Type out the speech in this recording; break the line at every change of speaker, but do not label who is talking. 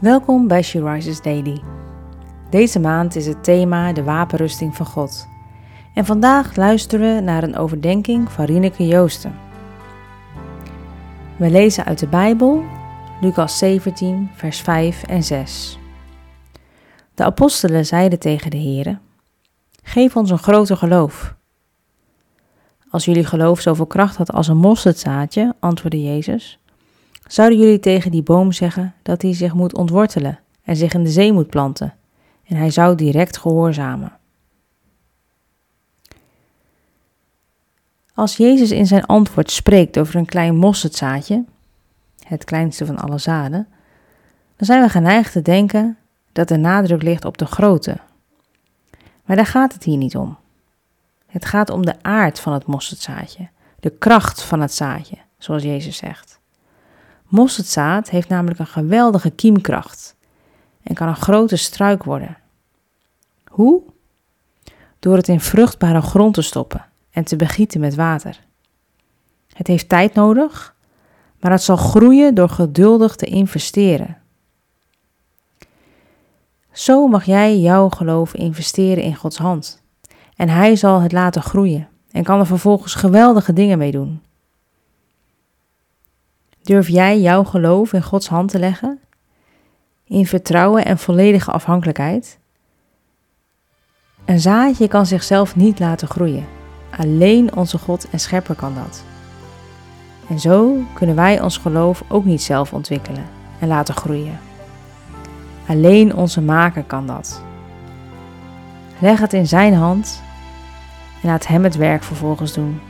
Welkom bij She Rises Daily. Deze maand is het thema de wapenrusting van God. En vandaag luisteren we naar een overdenking van Rieneke Joosten. We lezen uit de Bijbel, Lucas 17, vers 5 en 6. De apostelen zeiden tegen de Heer: Geef ons een groter geloof. Als jullie geloof zoveel kracht had als een mosterdzaadje, antwoordde Jezus, zouden jullie tegen die boom zeggen dat hij zich moet ontwortelen en zich in de zee moet planten, en hij zou direct gehoorzamen. Als Jezus in zijn antwoord spreekt over een klein mosterdzaadje, het kleinste van alle zaden, dan zijn we geneigd te denken dat de nadruk ligt op de grootte. Maar daar gaat het hier niet om. Het gaat om de aard van het mosterdzaadje, de kracht van het zaadje, zoals Jezus zegt. Mosterdzaad heeft namelijk een geweldige kiemkracht en kan een grote struik worden. Hoe? Door het in vruchtbare grond te stoppen en te begieten met water. Het heeft tijd nodig, maar het zal groeien door geduldig te investeren. Zo mag jij jouw geloof investeren in Gods hand. En Hij zal het laten groeien en kan er vervolgens geweldige dingen mee doen. Durf jij jouw geloof in Gods hand te leggen? In vertrouwen en volledige afhankelijkheid? Een zaadje kan zichzelf niet laten groeien. Alleen onze God en Schepper kan dat. En zo kunnen wij ons geloof ook niet zelf ontwikkelen en laten groeien. Alleen onze Maker kan dat. Leg het in Zijn hand en laat Hem het werk vervolgens doen.